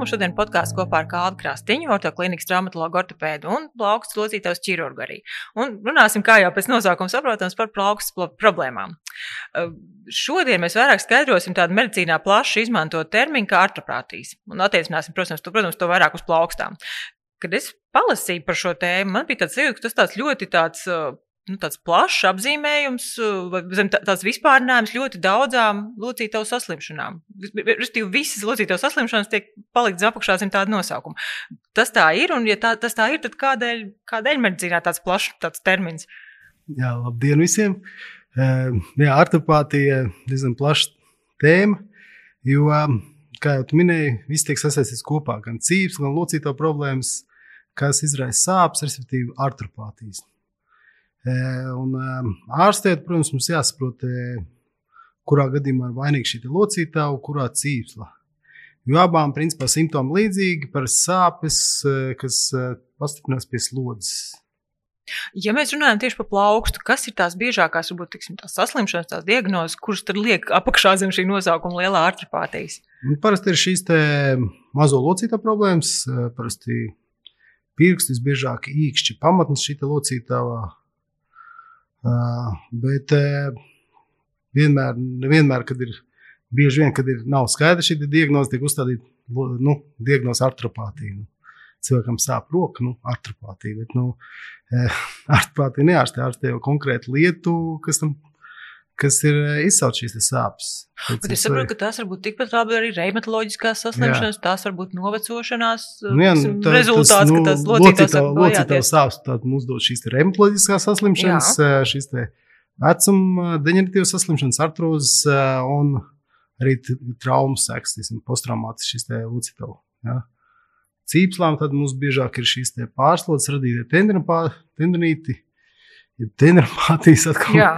Mums šodien podkāsts kopā ar Kādu Krāstiņu, ortoklinikas traumatologu ortopēdu un plaukstu locītājs ķirurgu arī. Un runāsim, kā jau pēc nosaukuma saprotams, par plaukstu problēmām. Šodien mēs vairāk skaidrosim tādu medicīnā plaši izmantotu terminu kā artroprātijas. Un attiecināsim, protams, to, protams, to vairāk uz plaukstām. Kad es palasīju par šo tēmu, man bija tāds jūtas, ka tas tāds ļoti tāds nu, tāds plašs apzīmējums, vai tāds vispārinājums ļoti daudzām locītavu saslimšanām. Respektīvi, visas locītavu saslimšanas tiek paliktas apakšā zem tāda nosaukuma. Tas tā ir, un ja tā, tas tā ir, tad kādēļ, kādēļ medicīnā tāds plašs tāds termins? Jā, labdien visiem! Jā, artopātija ir diezgan plaša tēma, jo, kā jau minēju, viss tiek sasaistīts kopā. Gan cīps, gan locītavu problēmas, kas izraisa sāpes, respektīvi artopātijas. Un ārstēt, protams, mums jāsaprot, kurā gadījumā ir vainīga šī locītava, kurā cīpsla. Jo abām principā simptomi līdzīgi par sāpes, kas pastiprinās pie slodzes. Ja mēs runājam tieši par plaukstu, kas ir tās biežākās, varbūt tiksim, tās saslimšanas, tās diagnozes, kuras tad liek apakšā zem šī nosaukuma lielā artropātijas? Nu, parasti ir šīs mazo locītāju problēmas, parasti pirksti, visbiežāk īkšķi pamatnes šī locītāja Bet vienmēr, vienmēr, kad ir bieži vien, kad ir nav skaidra šī diagnoze, tiek uzstādīta nu, diagnoze artropātija. Nu, cilvēkam sāp roka, nu, artropātija. Bet, nu, artropātija neārstē, ārstē jau konkrētu lietu, kas tam kas ir izsaucis šīs sāpes. Bet es saprotu, ka tās var būt tikpat labi arī reumatoloģiskās saslimšanas, jā. tās var būt novecošanās nu, jā, nu, tā, rezultāts, tas, nu, ka tas locītājs locītājs sāpes, tad mums dod šīs reumatoloģiskās saslimšanas, jā. šīs te vecuma deģeneratīvas saslimšanas, artrozes un arī traumas sekas, posttraumātisks šis te locītājs. Ja. Cīpslām tad mums biežāk ir šīs pārslodzes radītie tendinīti, ja tendinopātijas atkal. Jā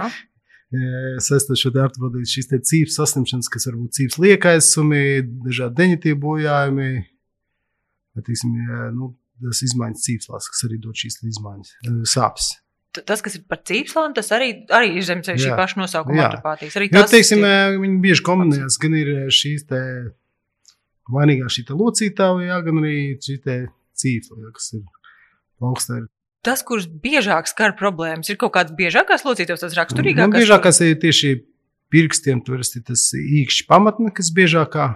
saistot šo artrodītu, šīs cīņas saslimšanas, kas var būt cīņas liekaisumi, dažādi deņķi bojājumi. Bet, tiksim, nu, tas izmaiņas cīņas, kas arī dod šīs izmaiņas, sāpes. Tas, kas ir par cīņām, tas arī, arī ir zem šī paša nosaukuma artropātijas. Arī tas, jo, teiksim, ir... viņi bieži kombinējas, gan ir šīs te vainīgā šī locītāja, jā, gan arī šī cīņa, kas ir augstā tas, kurš biežāk skar problēmas, ir kaut kāds biežākās locītavas, tas raksturīgākais? Nu, biežākās ir tieši pirkstiem, tur ir tas īkšķis pamatne, kas biežākā.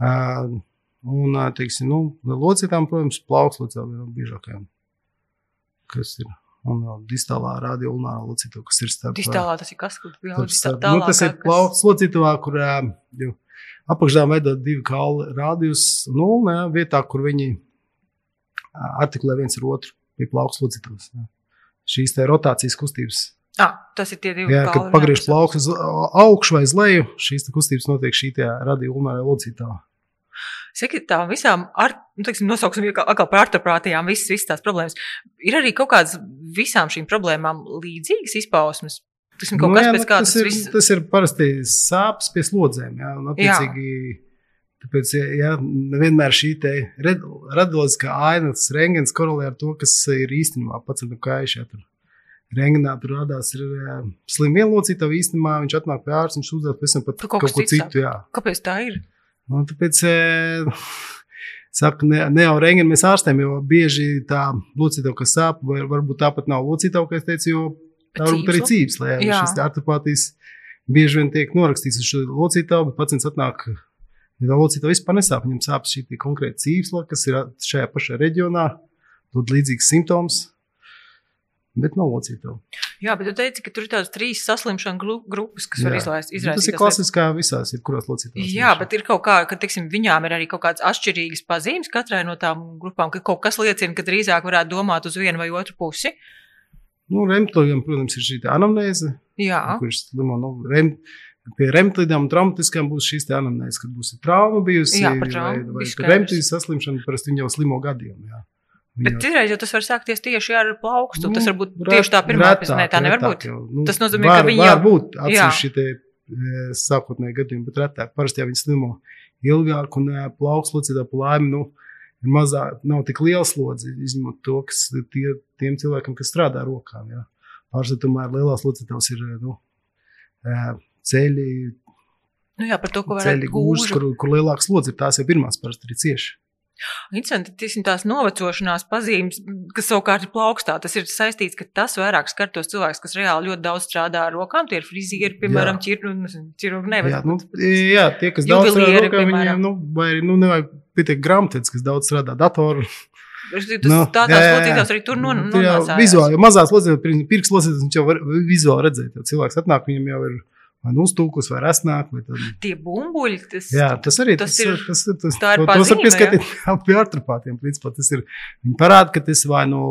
Uh, un, teiksim, nu, locītām, protams, plaukslocām ir biežākajām. Kas ir? Un vēl distālā radioulnāra locītava, kas ir starp. Distālā tas ir kas, kur starp, starp, nu, tas ir plauks locītavā, kur uh, apakšā veidot divi kauli rādījus nulnē, vietā, kur viņi artikulē viens ar otru pie plaukas locītavas. Šīs rotācijas kustības. Ah, tas ir tie divi. Jā, kad pagriež plaukas uz augšu vai uz leju, šīs kustības notiek šī radioulmārā locītavā. Saki, tā visām, ar, nu, teiksim, nosauksim atkal par artoprātijām, visas, visas tās problēmas. Ir arī kaut kādas visām šīm problēmām līdzīgas izpausmes. Tiksim, nu, kas jā, nu, tas, tas ir. Viss... Tas ir parasti sāpes pie slodzēm, jā, un attiecīgi. Jā Tāpēc, ja, ja nevienmēr šī radioloģiskā aina, tas rengens korelē ar to, kas ir īstenībā pats ar kājušā. Tur rengenā tur radās ir slim vienlocītava īstenībā, viņš atnāk pie ārsta, viņš uzdod pēc tam pat kaut, kaut ko citu. Jā. Kāpēc tā ir? Nu, tāpēc, saka, ne, ne jau rengeni mēs ārstēm, jo bieži tā locītava, kas sāp, vai varbūt tāpat nav locītava, kā es teicu, jo tā varbūt arī cīps, lai šis artopātijas bieži vien tiek norakstīts uz šo locītavu, bet pacients atnāk Ja locīta vispār nesāp, viņam sāp šī konkrēta cīpsla, kas ir šajā pašā reģionā, dod līdzīgs simptoms, bet nav locīta. Jā, bet tu teici, ka tur ir tādas trīs saslimšanu grupas, kas Jā. var izlaist, izraisīt. Tas ir klasiskā visās, jebkurās locītās. Jā, bet ir kaut kā, ka, teiksim, viņām ir arī kaut kādas atšķirīgas pazīmes katrai no tām grupām, ka kaut kas liecina, ka drīzāk varētu domāt uz vienu vai otru pusi. Nu, remtogam, protams, ir šī anamnēze. Jā. Kurš slimo, nu, rem, Pie remtlīdām un traumatiskām būs šīs anamnēs, kad būs trauma bijusi jā, traumu, vai, vai remtlīdas saslimšana, parasti jau slimo gadiem. Jā. Bet citreiz jau tas var sākties tieši ar plaukstu. Nu, tas var būt tieši tā pirmā pēcpusdienā. Tā nevar būt. Jau, nu, tas nozīmē, var, ka viņi jau var būt atsevišķi e, sākotnēji gadījumi, bet retāk. Parasti jau viņi slimo ilgāk un e, plaukslocītā plājumi. Nu, ir mazāk, nav tik liela slodze, izņemot to, kas tie, tiem cilvēkiem, kas strādā rokām. Pārsvarā tomēr lielās locītājs ir nu, e, ceļi, Nu jā, par to, ko ceļi gūžas, kur, kur lielāks slodzi ir, tās jau pirmās parasti ir cieši. Interesanti, tiesim, tās novecošanās pazīmes, kas savukārt ir plaukstā. Tas ir saistīts, ka tas vairāk skar tos cilvēkus, kas reāli ļoti daudz strādā ar rokām. Tie ir frizieri, piemēram, ķirurgi. Nu, jā, nu, jā, tie, kas daudz strādā ar rokām, viņiem, nu, vai nu, nevajag pietiek grāmatvedis, kas daudz strādā datoru. Tas nu, tādās locītās arī tur nonāca. Vizuāli, jo mazās locītās, pirks locītās, viņš jau var vizuāli redzēt, jo cilvēks atnāk, viņam jau ir nu uztūkus, vai resnāk. Vai tad... Tie bumbuļi, tas, jā, tas arī tas, tas ir. Tas, tas, tas, tā ir pazīme, tos var pieskaitīt pie artropātiem. Principā tas ir. Viņi parāda, ka tas vai nu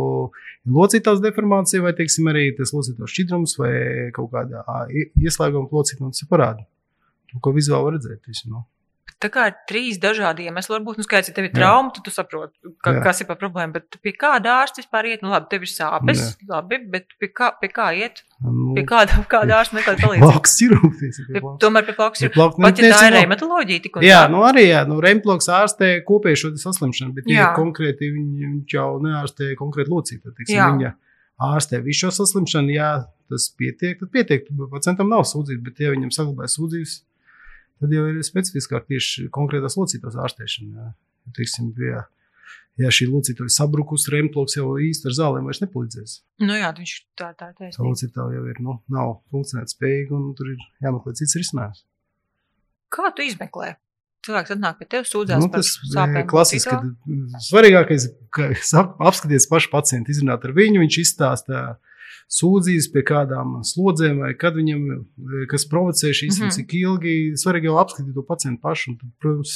locītās deformācija, vai, teiksim, arī tas locītās šķidrums, vai kaut kādā ieslēguma locītājā. Tas parāda to, ko vizuāli redzēt. Tieši, no. Tā kā ir trīs dažādi iemesli. Varbūt, nu, skaidrs, ja tev ir trauma, tad tu saproti, ka, Jā. kas ir par problēmu. Bet pie kāda ārsta vispār iet? Nu, labi, tev ir sāpes, Jā. labi, bet pie kā, pie kā iet? Nu, pie kāda, kāda ārsta meklēt palīdzību? Plauks ķirurgs. Tomēr pie plauks ir. Pat ja tā ir reumatoloģija, tik un Jā, tā. nu arī, jā, nu, reumatologs ārstē kopēju šo saslimšanu, bet jā. konkrēti viņi, viņš jau neārstē konkrēti locītu. Viņa ārstē visu šo saslimšanu, jā, tas pietiek, tad pietiek. Pacientam nav sūdzība, bet ja viņam saglabājas sūdzības, tad jau ir specifiskāk tieši konkrētās locītavas ārstēšana. Jā. Teiksim, jā, ja šī locītava ir sabrukusi, remploks jau īsti ar zālēm vairs nepalīdzēs. Nu jā, viņš tā, tā taisnība. Tā locītava jau ir, nu, nav funkcionēt spējīga un tur ir jāmeklē cits risinājums. Kā tu izmeklē? Cilvēks atnāk pie tevis, sūdzās nu, tas, par sāpēm. Klasiski, svarīgākais, ka apskaties pašu pacientu, izrunāt ar viņu, viņš izstāsta sūdzības pie kādām slodzēm, vai kad viņam, kas provocē šīs, mm -hmm. cik ilgi. Svarīgi jau apskatīt to pacientu pašu, un, tad, protams,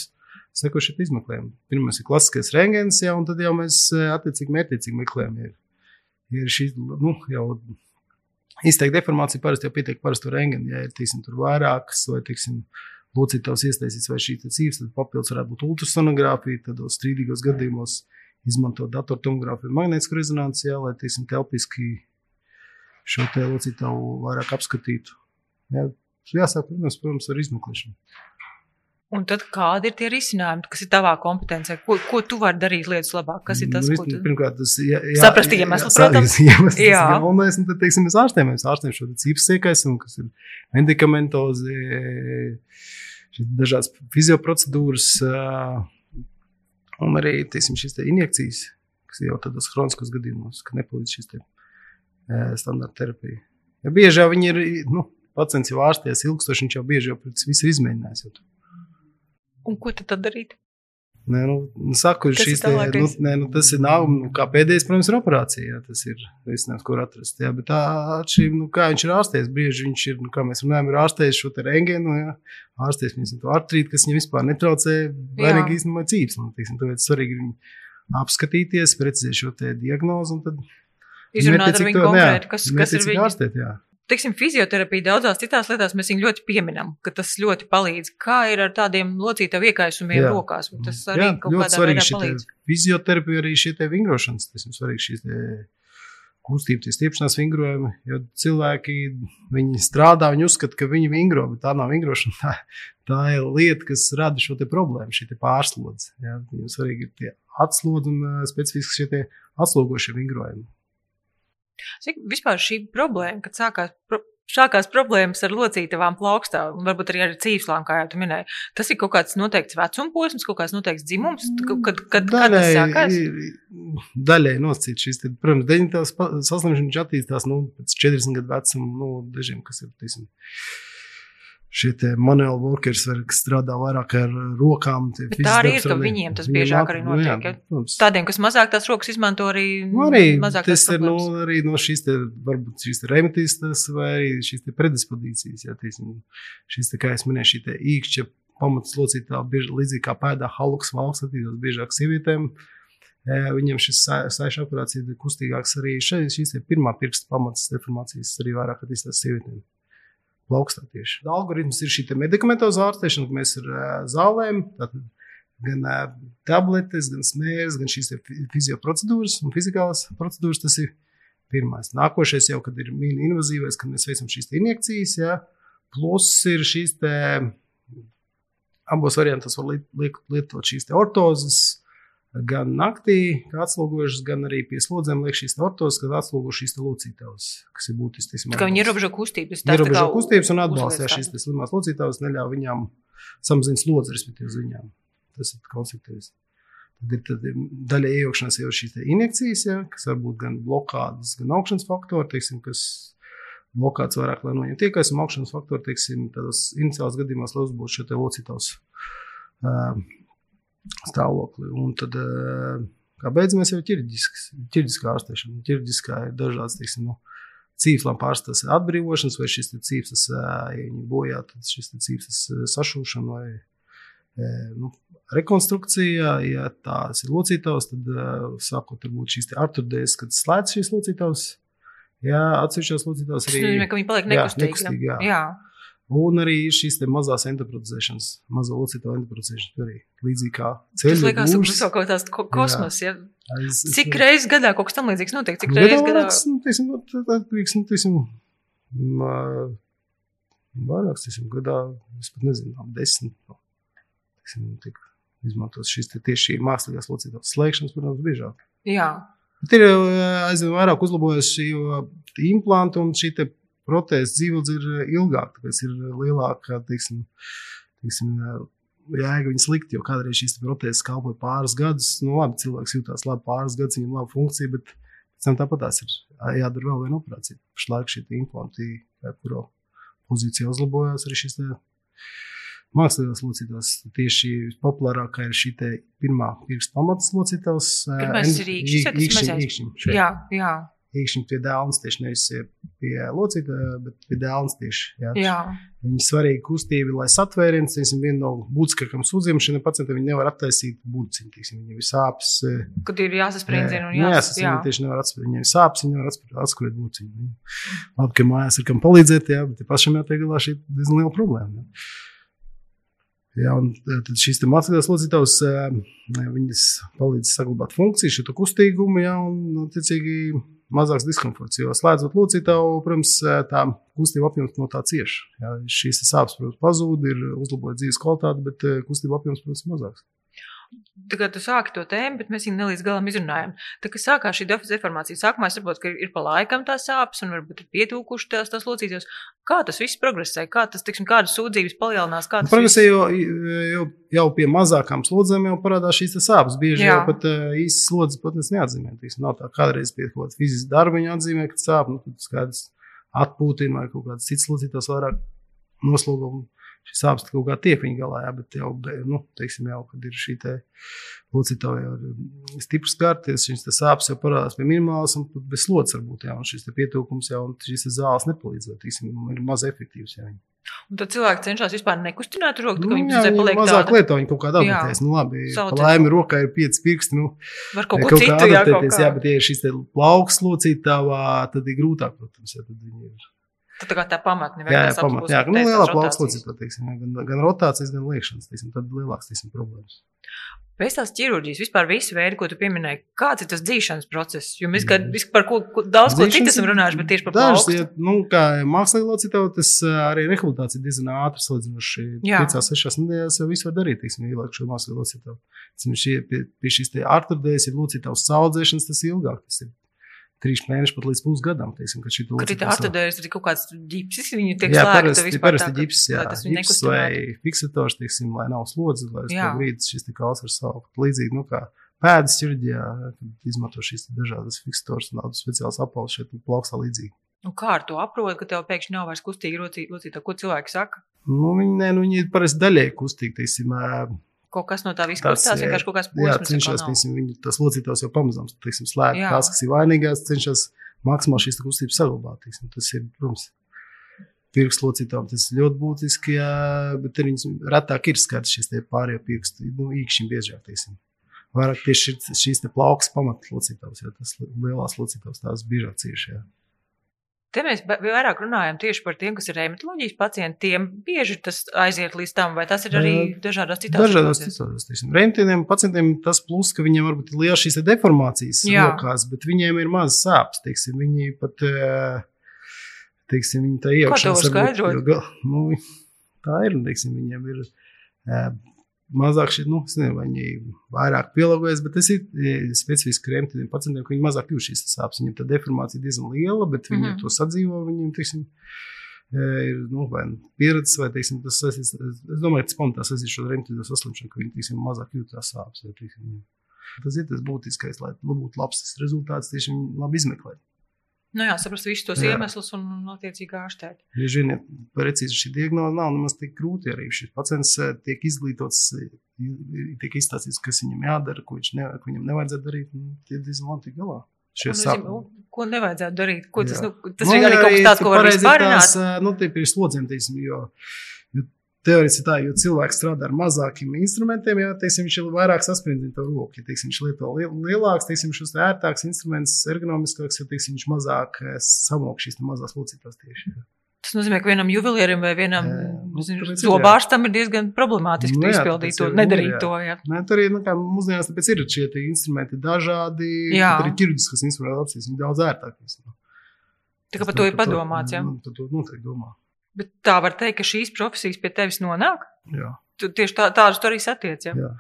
sekoši izmeklējumi. Pirmais ir klasiskais rengens, ja, un tad jau mēs attiecīgi mērķiecīgi meklējam. Ir, ir šī, nu, jau izteikti deformācija parasti jau pietiek parasto rengenu, ja ir, tīsim, tur vairākas, vai, tiksim, locītājs iesaistīts vai šī cīvs, tad papildus varētu būt ultrasonogrāfija, tad strīdīgos gadījumos izmantot datortomogrāfiju, magnētisku rezonanci, jā, lai, teiksim, telpiski šo te locītavu vairāk apskatītu. Jā, jāsāk, protams, protams, ar izmeklēšanu. Un tad kādi ir tie risinājumi, kas ir tavā kompetencē? Ko, ko tu vari darīt lietas labāk? Kas ir tas, nu, ko tu pirmkārt, tas jā, jā, saprast iemeslu, protams? Iemesls, jā. galvenais, un tad, teiksim, mēs ārstējam, mēs ārstējam šo cīpes iekaisumu, kas ir medikamentozi, dažādas fizioprocedūras, un arī, teiksim, šīs te injekcijas, kas jau tādos hroniskos gadījumos, ka nepalīdz šīs te standarta terapija. Ja bieži jau viņi ir, nu, pacients jau ārsties ilgstoši, viņš jau bieži jau pēc visu izmēģinājis. Un ko tad darīt? Nē, nu, nu saku, šīs, te, nu, nē, nu, tas ir nav, nu, kā pēdējais, protams, ir operācija. Jā, tas ir risinājums, kur atrast. Jā, bet tā atšķirība, nu, kā viņš ir ārsties, brīži viņš ir, nu, kā mēs runājam, ir ārstējis šo te rengenu, jā, ārsties viņas to artrīt, kas viņam vispār netraucē, vainīgi īstenībā cīps. Nu, teiksim, tāpēc svarīgi viņu apskatīties, precizēt šo te diagnozu un tad izrunāt ar viņu konkrēti, kas, kas ir viņa. Ārstēt, jā. Teiksim, fizioterapija daudzās citās lietās mēs viņu ļoti pieminam, ka tas ļoti palīdz. Kā ir ar tādiem locītavu iekaisumiem jā. rokās? Tas arī jā, kaut kādā veidā palīdz. Fizioterapija arī šie te vingrošanas, tas ir svarīgi šīs te kustību, tie stiepšanās vingrojumi, jo cilvēki, viņi strādā, viņi uzskata, ka viņi vingro, bet tā nav vingrošana, tā, tā ir lieta, kas rada šo problēmu, šī pārslodze. Jā, svarīgi ir tie atslodzi un specifiski šie atslogošie vingrojumi. Cik vispār šī problēma, kad sākās, pro, sākās problēmas ar locītavām plaukstā, un varbūt arī ar cīvslām, kā jau tu minēji, tas ir kaut kāds noteikts vecuma posms, kaut kāds noteikts dzimums, kad, kad, daļai, kad tas sākās? Daļai nosacīt šīs, tad, protams, deņitās saslimšanas attīstās, nu, pēc 40 gadu vecuma, nu, dažiem, kas ir, teiksim, šie manuāli workers, kas strādā vairāk ar rokām. Tā arī ir, ka viņiem tas biežāk arī notiek. Jā, ja? Tādiem, kas mazāk tās rokas izmanto, arī, nu, arī mazāk tas ir no, nu, arī no šīs, te, varbūt šīs reumatistas vai šīs predispozīcijas. Jā, tīsim, šīs, te, kā es minēju, šī īkšķa pamatas locītā, bieži līdzīgi kā pēdā haluks valsts attīstās biežāk sievietēm. Viņam šis saiša operācija ir kustīgāks arī šeit, šīs pirmā pirksta pamatas deformācijas arī vairāk attīstās sievietēm plaukstā tieši. Algoritms ir šī medikamentoza ārstēšana, ka mēs ar zālēm, tātad gan tabletes, gan smēres, gan šīs fizioprocedūras un fizikālas procedūras. Tas ir pirmais. Nākošais jau, kad ir mini invazīvais, kad mēs veicam šīs injekcijas, ja, plus ir šīs te, abos variantos var lietot šīs ortozes, gan naktī, kā atslogojušas, gan arī pie slodzēm liek šīs ortos, kad atslogo šīs locītavas, kas ir būtiski. Kā viņi ierobežo kustības. Ierobežo kustības un atbalsta šīs slimās locītavas, neļauj viņām samazināt slodzi, respektīvi uz viņām. Tas ir konceptuāls. Tad ir tad daļa iejaukšanās jau šīs injekcijas, ja, kas var būt gan blokādes, gan augšanas faktori, teiksim, kas blokāts vairāk, lai noņemtu tiekais, un augšanas faktori, teiksim, tādos iniciālos gadījumos, lai uzbūtu šo te locītavas uh, stāvokli. Un tad, uh, kā beidzamais, jau ķirģiskā ārstēšana. Ķirģiskā ir dažādas, teiksim, nu, cīpslām pārstāvs atbrīvošanas, vai šis cīpsas, ja viņi bojā, tad šis cīpsas sašūšana vai nu, rekonstrukcija, ja tās ir locītavas, tad sākot varbūt šīs arturdēs, kad slēdz šīs locītavas. Jā, atsevišķās locītavas arī. Tas nozīmē, ka viņi paliek nekustīgi. Jā, nekustīgi jā. jā. Un arī šīs mazās endoprotezēšanas, mazo locītavu endoprotezēšana arī līdzīgi kā ceļš. Tas liekas, ka tas ir kaut kāds kosmos. Jā. Ja? Es, es, cik reizes gadā kaut kas tam līdzīgs notiek? Cik reizes gadā? Nu, teiksim, atkarīgs, nu, teiksim, vairāks, teiksim, gadā, es pat nezinu, desmit. Teiksim, tik izmantos šīs te tieši mākslīgās locītavas slēgšanas, protams, biežāk. Jā. Bet ir aizvien vairāk uzlabojusi implantu un šī te protēzes dzīvības ir eh, ilgāk, tāpēc ir lielāka teiksim, teiksim, eh, jēga viņas likt. Jo kādreiz šīs protēzes kalpoja pāris gadus. Nu, labi, cilvēks jutās labi pāris gadus, viņam laba funkcija, bet pēc tam tāpat tās ir jādara vēl viena operācija. Pašlaik šī implanti, kura pozīcija uzlabojās, arī šis mākslīgās locītājs. Tieši populārākā ir šī pirmā pirksta pamatas locītājs. Pirmais ir īkšķis. Jā, jā iekšķiņa pie dēlnes, tieši nevis pie locītāja, bet pie dēlnes tieši. Jā. jā. Viņa svarīga kustība, lai satvēriens, teiksim, viena no būtiskākajām sūdzībām šiem pacientiem, viņi nevar attaisīt burciņu, teiksim, viņiem ir sāpes. Kad ir jāsasprindina un jās, jāsasprindina, jā. tieši nevar atspēt, viņiem ir sāpes, viņi nevar atskriet burciņu. Labi, ka mājās ir kam palīdzēt, jā, bet pašam jātiek galā šī diezgan liela problēma. Jā. Ja, tad šīs mākslīgās locītājs viņas palīdz saglabāt funkciju, šo kustīgumu, ja, un, attiecīgi, mazāks diskomforts. Jo slēdzot locītavu, protams, tā kustība apjoms no tā cieš. Ja, šīs sāpes, protams, pazūd, ir uzlabota dzīves kvalitāte, bet kustība apjoms, protams, mazāks. Tagad tu sāki to tēmu, bet mēs viņu nelīdz galam izrunājam. Tā kā sākās šī deformācija, sākumā es saprotu, ka ir pa laikam tās sāpes un varbūt ir pietūkuši tās, tās locītājos. Kā tas viss progresē? Kā tas, tiksim, kādas sūdzības palielinās? Kā tas progresē, viss... jo, jo jau pie mazākām slodzēm jau parādās šīs sāpes. Bieži Jā. jau pat īsts slodzes pat neatzīmē. Tiksim, nav tā kādreiz pie kaut kāda fiziska darba viņa atzīmē, ka sāp, nu, tad skaidrs atpūtina vai kaut kāds cits locītājs vairāk noslogojumu šīs sāpes kaut kā tiek viņa galā, jā, bet jau, nu, teiksim, jau, kad ir šī locītava jau ir stiprs kārties, šīs sāpes jau parādās pie minimālas un pat bez slodzes varbūt, jā, un šis pietūkums jau, un šīs zāles nepalīdz, teiksim, ir maz efektīvs, jā. Un tad cilvēki cenšas vispār nekustināt roku, nu, jā, paliek mazāk tāda... lieto, viņi kaut kādā adaptējas. Nu, labi, laimi rokā ir pieci pirksti, nu, var kaut ko citu, jā, kaut kā. jā, bet ja ir šis te plauks locītavā, tad ir grūtāk, protams, ja tad viņi ir tā kā tā pamatne jā, jā, pamat, jā, nu, lielā plaukslodzībā, gan, gan rotācijas, gan liekšanas, teiksim, tad lielāks, teiksim, problēmas. Pēc tās ķirurģijas, vispār visi veidi, ko tu pieminēji, kāds ir tas dzīšanas process? Jo mēs kā, par ko, ko daudz ko citu esam runājuši, bet tieši par plaukstu. Ja, nu, kā mākslīgi locītāji, tas arī rehabilitācija diezgan ātri salīdzinoši. Piecās, sešās nedēļās jau visu var darīt, teiksim, ieliek šo mākslīgi locītāju. Pie, pie šīs te arturdējas, ja locītājs saudzēšanas, tas ilgāk, tas ir trīs mēneši pat līdz pusgadam. Teiksim, kad ir ārstēdējas, tad ir kaut kāds ģipsis, viņu tiek jā, parasti, parasti ģipsis, jā, ģipsis vai fiksators, teiksim, lai nav slodzi, lai uz to brīdi šis tik var saukt. Līdzīgi, nu kā pēdas ķirģijā, kad izmanto šīs dažādas fiksators un tādas speciālas apaules šeit plaukstā līdzīgi. Nu, kā ar to aprot, ka tev pēkšņi nav vairs kustīgi rocīta, ko cilvēki saka? Nu, viņi, ne, nu, viņi ir parasti daļēji kustīgi, teiksim, kaut kas no tā viss kustās, vienkārši kaut kāds posms. Jā, cenšas, piemēram, viņi tas locītājs jau pamazām, slēgt tās, kas ir vainīgās, cenšas maksimāli šīs kustības saglabāt, teiksim, tas ir, protams, pirkslocītājiem tas ir ļoti būtiski, jā, bet viņas retāk ir skaidrs šīs pārējie pirksti, nu, īkšķi biežāk, teiksim. Vairāk tieši šīs te plauks pamatlocītājs, jo tas lielās locītājs tās biežāk cieši, jā. Te mēs vairāk runājam tieši par tiem, kas ir reumatoloģijas pacienti. Tiem bieži tas aiziet līdz tam, vai tas ir arī dažādās citās dažādās citās. Reumatiem pacientiem tas plus, ka viņiem varbūt ir liela šīs deformācijas Jā. rokās, bet viņiem ir maz sāpes. Teiksim, viņi pat, teiksim, viņi tā iejaukšanās. Kā to skaidrot? Nu, tā ir, teiksim, viņiem ir mazāk šī, nu, es nezinu, vai viņi vairāk pielāgojas, bet tas ir specifiski krēmiem tādiem pacientiem, ka viņi mazāk jūt šīs sāpes. Viņiem tā deformācija diezgan liela, bet viņi mm -hmm. to sadzīvo, viņiem, teiksim, ir nu, vai nu pieredze, vai teiksim, tas saistīts. Es domāju, ka tas pamatā saistīts ar reimtīdu saslimšanu, ka viņi teiksim, mazāk jūt tās sāpes. Vai, teiksim, tas ir tas būtiskais, lai būtu labs rezultāts, tieši labi izmeklēt. Nu jā, saprast visus tos jā. iemeslus un, attiecīgi, ārstēt. Bieži vien precīzi šī diagnoze nav nemaz tik grūti. Arī šis pacients eh, tiek izglītots, tiek izstāstīts, kas viņam jādara, ko, viņš ne, ko viņam nevajadzētu darīt. Tie diezgan tik galā. Nu, ko nevajadzētu darīt? Ko tas, jā. nu, tas nu, ir arī kaut kas tāds, ko var zināt. Eh, nu, tie ir slodziem, teiksim, jo teorētiski tā, jo cilvēks strādā ar mazākiem instrumentiem, ja teiksim, viņš ir vairāk sasprindzina to roku. Ja teiksim, viņš lieto lielāks, teiksim, ir ērtāks instruments, ergonomiskāks, ja teiksim, viņš mazāk eh, samok šīs mazās locītās tieši. Ja. Tas nozīmē, ka vienam juvelierim vai vienam nu, zobārstam ir diezgan problemātiski nu, jā, izpildīt to, nedarīt jā. to. Jā. Nē, tur arī, nu, mūsdienās, ir šie instrumenti dažādi, jā. arī ķirurģiskas instrumenti, viņi daudz ērtākas. Nu. Tā kā par to ir padomāts, jā. Nu, tad to noteikti domā. Bet tā var teikt, ka šīs profesijas pie tevis nonāk? Jā. Tu tieši tā, tādas tu arī satiec, jā? jā.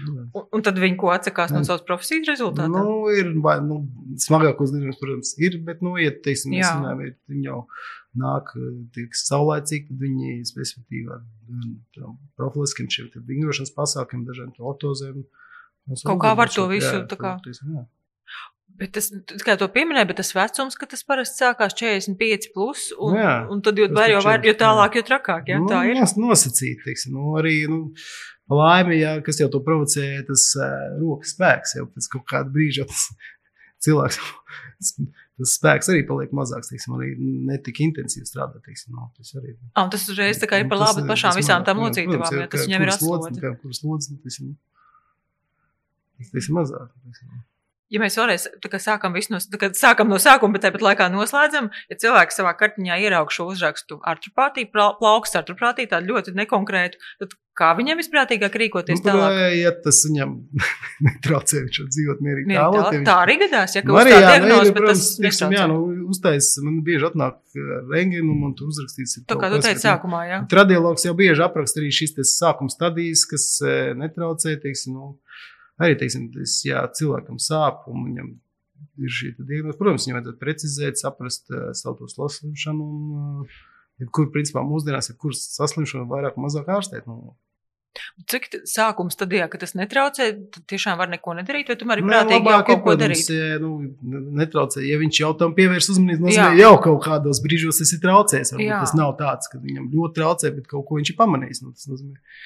Un, un tad viņi ko atsakās no savas profesijas rezultātā? Nu, ir, vai, nu, smagākos gadījumos, protams, ir, bet, nu, ja, teiksim, mēs runājam, viņi jau nāk tik saulēcīgi, tad viņi specifitīvi ar profiliskiem šiem vingrošanas pasākumiem, dažādiem ortozēm. Kaut kā var to visu, jā, tā kā. Teiksim, jā. Bet tas, kā to pieminēja, bet tas vecums, ka tas parasti sākās 45, plus, un, jā, un tad jau, var, jo, var, jo tālāk, jo trakāk. Jā, nu, tā ir. Nosacīt, teiksim, nu, arī, nu, laimi, jā, kas jau to provocē, tas uh, rokas spēks, jau pēc kaut kāda brīža tas cilvēks, tas spēks arī paliek mazāks, teiksim, arī netik intensīvi strādāt, teiksim, no, tas arī. Un tas uzreiz tā kā ir par labu pašām visām tām locītavām, ja tas viņam ir aslodzi. Kuras lodzes, teiksim, teiksim, mazāk, teiksim ja mēs vēlreiz sākam, no, sākam no sākuma, bet tāpat laikā noslēdzam, ja cilvēks savā kartiņā ieraug šo uzrakstu artropātiju, plauksts artropātiju, tādu ļoti nekonkrētu, tad kā viņam visprātīgāk rīkoties nu, tālāk? Ja tas viņam netraucē, viņš dzīvot mierīgi tālāk. Tā, viņš... tā arī gadās, ja kaut kā diagnoz, bet tas netraucē. Jā, nu, uztais, man bieži atnāk renginu, man tu uzrakstīts. Tā kā tu teici sākumā, jā. Radiologs jau bieži apraksta arī šīs sākuma stadijas, kas netraucē, teiksim, nu, arī teiksim, tas, ja cilvēkam sāp un viņam ir šī diagnoze, protams, viņam vajadzētu precizēt, saprast uh, savu to saslimšanu. Un, uh, kur, principā, mūsdienās ir kuras saslimšana vairāk vai mazāk ārstēt. Nu, Cik sākuma stadijā, ka tas netraucē, tad tiešām var neko nedarīt, vai tomēr ir prātīgi jau kaut ko darīt? Ja, nu, netraucē, ja viņš jau tam pievērs uzmanību, nozīmē jau kaut kādos brīžos tas ir traucējis. Tas nav tāds, ka viņam ļoti traucē, bet kaut ko viņš ir pamanījis. Nu, tas nozīmē, ka,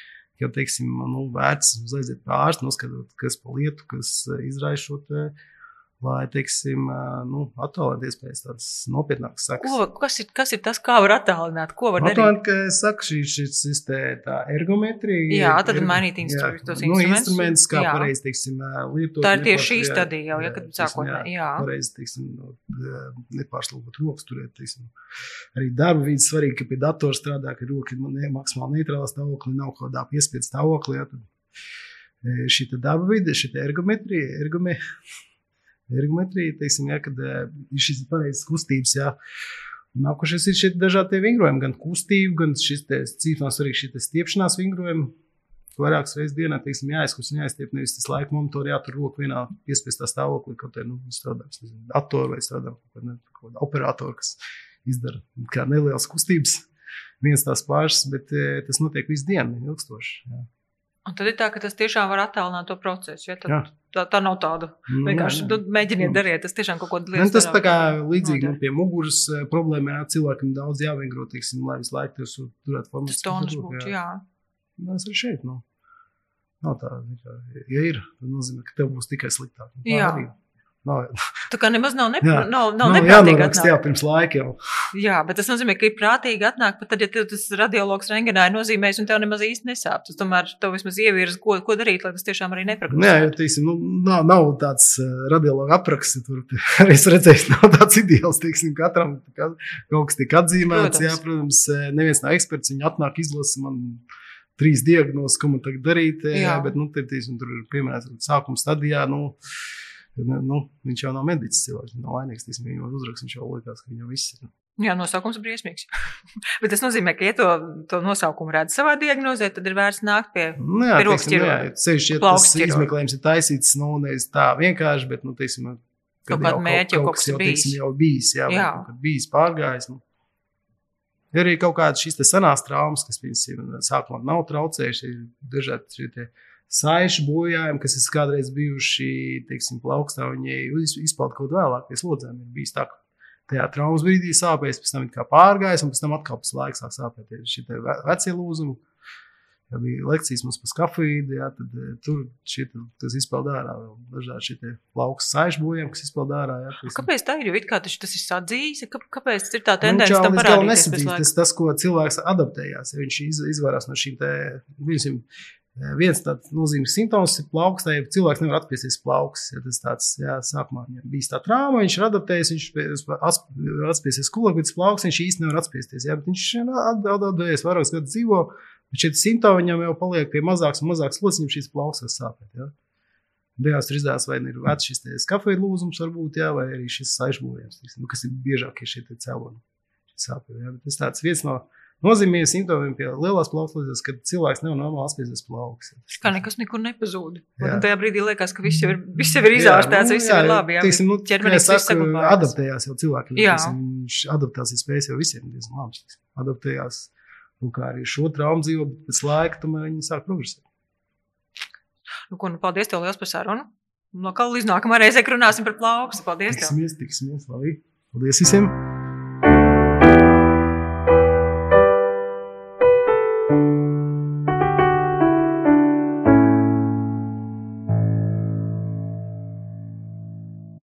teiksim, nu, vērts aiziet pie ārsta, noskatot, kas pa lietu, kas eh, izraisa šo lai, teiksim, nu, attālināt iespējas tādas nopietnākas sekas. Ko, kas, ir, kas ir tas, kā var attālināt? Ko var darīt? Attālināt, ka es saku, šī, šis, šis te, tā ergometrija. Jā, tad er, mainīt instrumentus, tos nu, instrumentus. kā jā. pareizi, teiksim, lietot. Tā ir tieši šī stadija jau, ja, kad sākotnē, jā. jā. Pareizi, teiksim, nepārslūgot rokas turēt, teiksim. Arī darba vīdes svarīgi, ka pie datora strādā, ka roka ir maksimāli neitrālā stāvoklī, nav kaut kādā piespiedu stāvoklī. Ja, tad šī darba vide, šī ergometrija, ergometrija ergometrija, teiksim, ja, kad eh, ir šīs pareizas kustības. Ja. Nākošais ir šie dažādi vingrojumi, gan kustība, gan šis cīņas, arī šī stiepšanās vingrojumi. Vairākas reizes dienā, teiksim, jāizkus un jāizstiep, nevis tas laika monitorī jātur roku vienā piespiestā stāvoklī, kaut kā nu, strādā pie datora vai strādā pie operatora, kas izdara kā nelielas kustības, viens tās pašas, bet eh, tas notiek visu dienu, ilgstoši. Jā. Un tad ir tā, ka tas tiešām var attālināt to procesu. Ja? Tad, tā, tā nav tāda nu, vienkārši nu, mēģiniet nu. darīt. Tas tiešām kaut ko. Nu, tas tā kā līdzīgi nu, pie muguras eh, problēmām, ja cilvēkam daudz jāvingro, teiksim, lai visu laiku jūs turētu formu. Tas tons būtu, jā. Tas ir šeit. Nu. Nav tā, ja ir, tad nozīmē, ka tev būs tikai sliktāk. Tā jā. Arī. Nav, tā kā nemaz nav, nepr jā. nav, nav, nav atnākt. Jā, pirms laika jau. Jā, bet tas nozīmē, ka ir prātīgi atnākt, pat tad, ja tas radiologs rengenā ir nozīmējis un tev nemaz īsti nesāp. Tas tomēr tev vismaz ievirz, ko, ko darīt, lai tas tiešām arī nepragresē. Jā, jo, teiksim, nu, nav, nav tāds uh, radiologa apraksts, tur es redzēju, nav tāds ideāls, teiksim, katram kaut kas tiek atzīmēts. Protams. Jā, protams, eh, neviens nav eksperts, viņi atnāk izlasa man trīs diagnozes, ko man tagad darīt, jā. Jā, bet, nu, te, teiksim, tur ir piemēram sākuma stadijā, nu, Nu, viņš jau nav medicis cilvēks, viņš nav vainīgs. Viņš jau uzrakst, viņš jau liekas, ka viņam viss ir. Jā, nosaukums ir briesmīgs. Bet tas nozīmē, ka, ja to, to nosaukumu redz savā diagnozē, tad ir vērts nākt pie nu, teiksim, jā, ceļš, ja tas izmeklējums ir taisīts, nu, nevis tā vienkārši, bet, nu, teiksim, kaut kāda mērķa, kaut, kaut kas jau, bijis. Teiksim, jau bijis, jā, jā. Vai, bijis pārgājis. Nu. Ir arī kaut kādas šīs senās traumas, kas, piemēram, sākumā nav traucējušas, ir dažādi šie saišu bojājumi, kas ir kādreiz bijuši, teiksim, plaukstā, viņi izpauda kaut vēlāk pie slodzēm. Ir bijis tā, ka tajā traumas brīdī sāpēs, pēc tam kā pārgājis, un pēc tam atkal pēc laika sāk sāpēt. Šie vecie lūzumi, ja bija lekcijas mums par skafīdu, jā, tad eh, tur šie, tas izpeld ārā dažādi šie plauks saišbojiem, kas izpeld ārā. Jā, tas, kāpēc tā ir? Jo it kā tas, tas ir sadzījis, kāpēc ir tā nu, tendence nu, tam parādīties? Tas, tas, ko cilvēks adaptējās, ja viņš iz, izvairās no šīm te, viņam, Viens tāds nozīmīgs simptoms ir plaukstai. Cilvēks nevar atspiesties plauks. Ja tas tāds, jā, sākumā viņam bija tā trāma, viņš ir adaptējies, viņš var atspiesties kulak, bet plauks viņš īsti nevar atspiesties. Jā, bet viņš atbildējies vairākus gadus dzīvo, bet šie simptomi viņam jau paliek pie mazāks un mazāks viņam šīs plauksas sāpēt. Jā. Beigās tur izdevās, vai ir vecs šis kafijas lūzums, varbūt, jā, vai arī šis saižbojums, nu, kas ir biežākie šie cēloni. Tas tāds viens no nozīmīgiem simptomiem pie lielās plauksnes, kad cilvēks nevar normāli apspiesties plauks. Kā nekas nekur nepazūd. Tajā brīdī liekas, ka viss jau ir, viss jau ir izārstēts, nu, viss jau ir labi. Jā, teiksim, nu, ķermenis viss saglabājās. Adaptējās jau. Jā. Teiksim, adaptācijas spējas jau visiem diezgan labs. Adaptējās. Un kā arī šo traumu dzīvo, bet pēc laika tomēr viņi sāk progresēt. Nu, ko, nu, paldies tev liels par sarunu. No kā līdz nākamā reizē runāsim par plaukstu. Paldies! Tiksimies, tiksimies, labi. Paldies visiem!